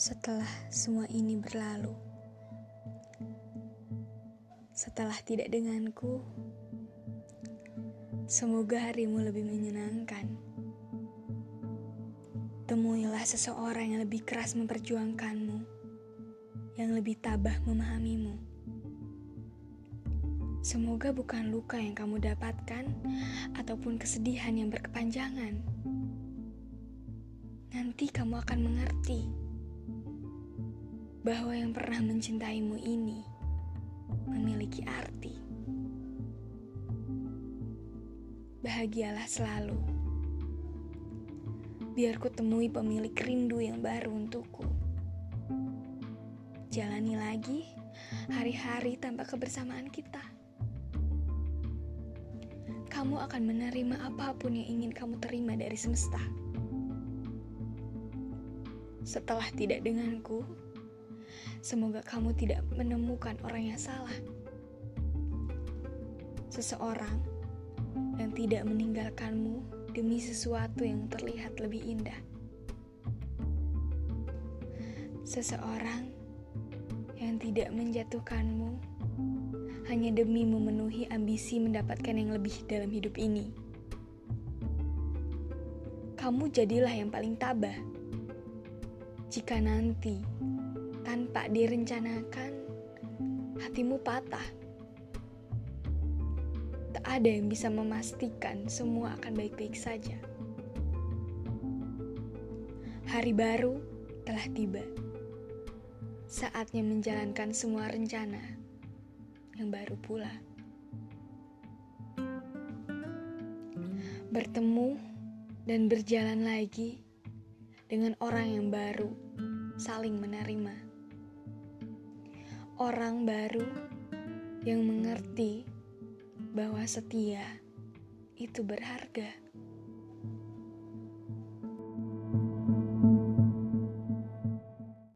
Setelah semua ini berlalu, setelah tidak denganku, semoga harimu lebih menyenangkan. Temuilah seseorang yang lebih keras memperjuangkanmu, yang lebih tabah memahamimu. Semoga bukan luka yang kamu dapatkan ataupun kesedihan yang berkepanjangan. Nanti kamu akan mengerti bahwa yang pernah mencintaimu ini memiliki arti. Bahagialah selalu. Biar ku temui pemilik rindu yang baru untukku. Jalani lagi hari-hari tanpa kebersamaan kita. Kamu akan menerima apa pun yang ingin kamu terima dari semesta. Setelah tidak denganku, Semoga kamu tidak menemukan orang yang salah. Seseorang yang tidak meninggalkanmu demi sesuatu yang terlihat lebih indah. Seseorang yang tidak menjatuhkanmu hanya demi memenuhi ambisi mendapatkan yang lebih dalam hidup ini. Kamu jadilah yang paling tabah. Jika nanti tanpa direncanakan, hatimu patah. Tak ada yang bisa memastikan semua akan baik-baik saja. Hari baru telah tiba. Saatnya menjalankan semua rencana yang baru pula. Bertemu dan berjalan lagi dengan orang yang baru, saling menerima orang baru yang mengerti bahwa setia itu berharga.